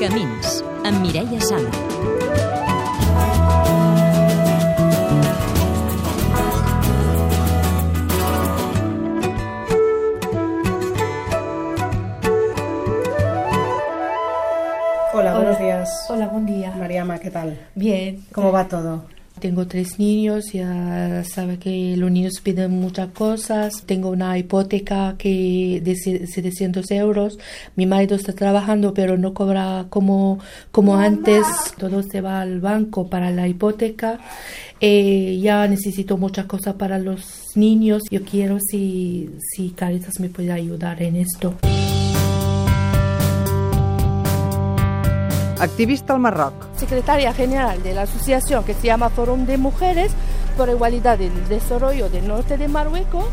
Camins, amb Mireia Sala. Hola, buenos días. Hola, buen día. Mariama, ¿qué tal? Bien. ¿Cómo va todo? Tengo tres niños, ya sabe que los niños piden muchas cosas. Tengo una hipoteca que de se- 700 euros. Mi marido está trabajando, pero no cobra como, como antes. Todo se va al banco para la hipoteca. Eh, ya necesito muchas cosas para los niños. Yo quiero si, si Caritas me puede ayudar en esto. Activista al Marroc. secretaria general de la asociación que se llama Fórum de Mujeres por Igualdad del Desarrollo del Norte de Marruecos.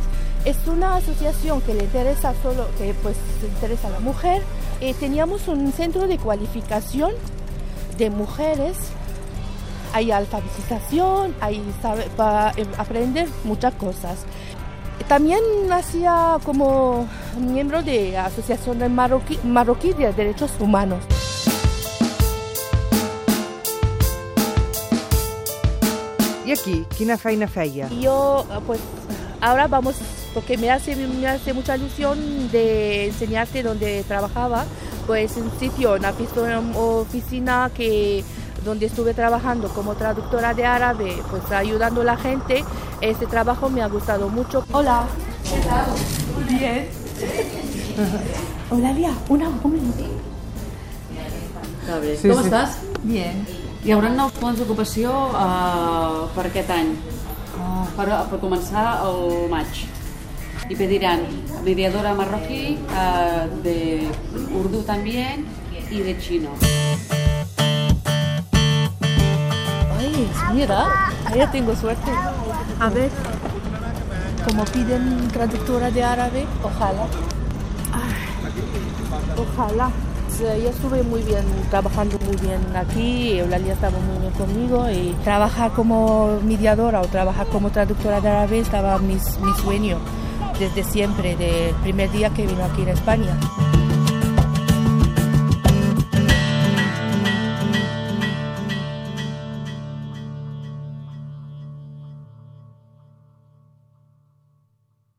Es una asociación que le interesa solo, que pues interesa a la mujer. Eh, teníamos un centro de cualificación de mujeres. Hay alfabetización, hay sabe- para eh, aprender muchas cosas. También hacía como miembro de la Asociación de Marroquí de Derechos Humanos. I aquí, quina feina feia? Yo, ah, pues, ahora vamos, porque me hace, me hace mucha ilusión de enseñarte donde trabajaba, pues un sitio, una oficina, oficina que donde estuve trabajando como traductora de árabe, pues ayudando a la gente. Este trabajo me ha gustado mucho. Hola. ¿Qué tal? Bien. Hola, Lia. Una, un minuto. Sí, Com sí. estàs? Bien. Hi haurà nous plans d'ocupació uh, per aquest any, uh, per, per començar el maig. Y pediran mediadora marroquí, uh, de urdu también y de chino. Ay, mira, ya tengo suerte. A ver, como piden traductora de árabe, ojalá. Ay, ojalá. Yo estuve muy bien, trabajando muy bien aquí, Eulalia estaba muy bien conmigo y trabajar como mediadora o trabajar como traductora de árabe estaba mi sueño desde siempre, del primer día que vino aquí en España.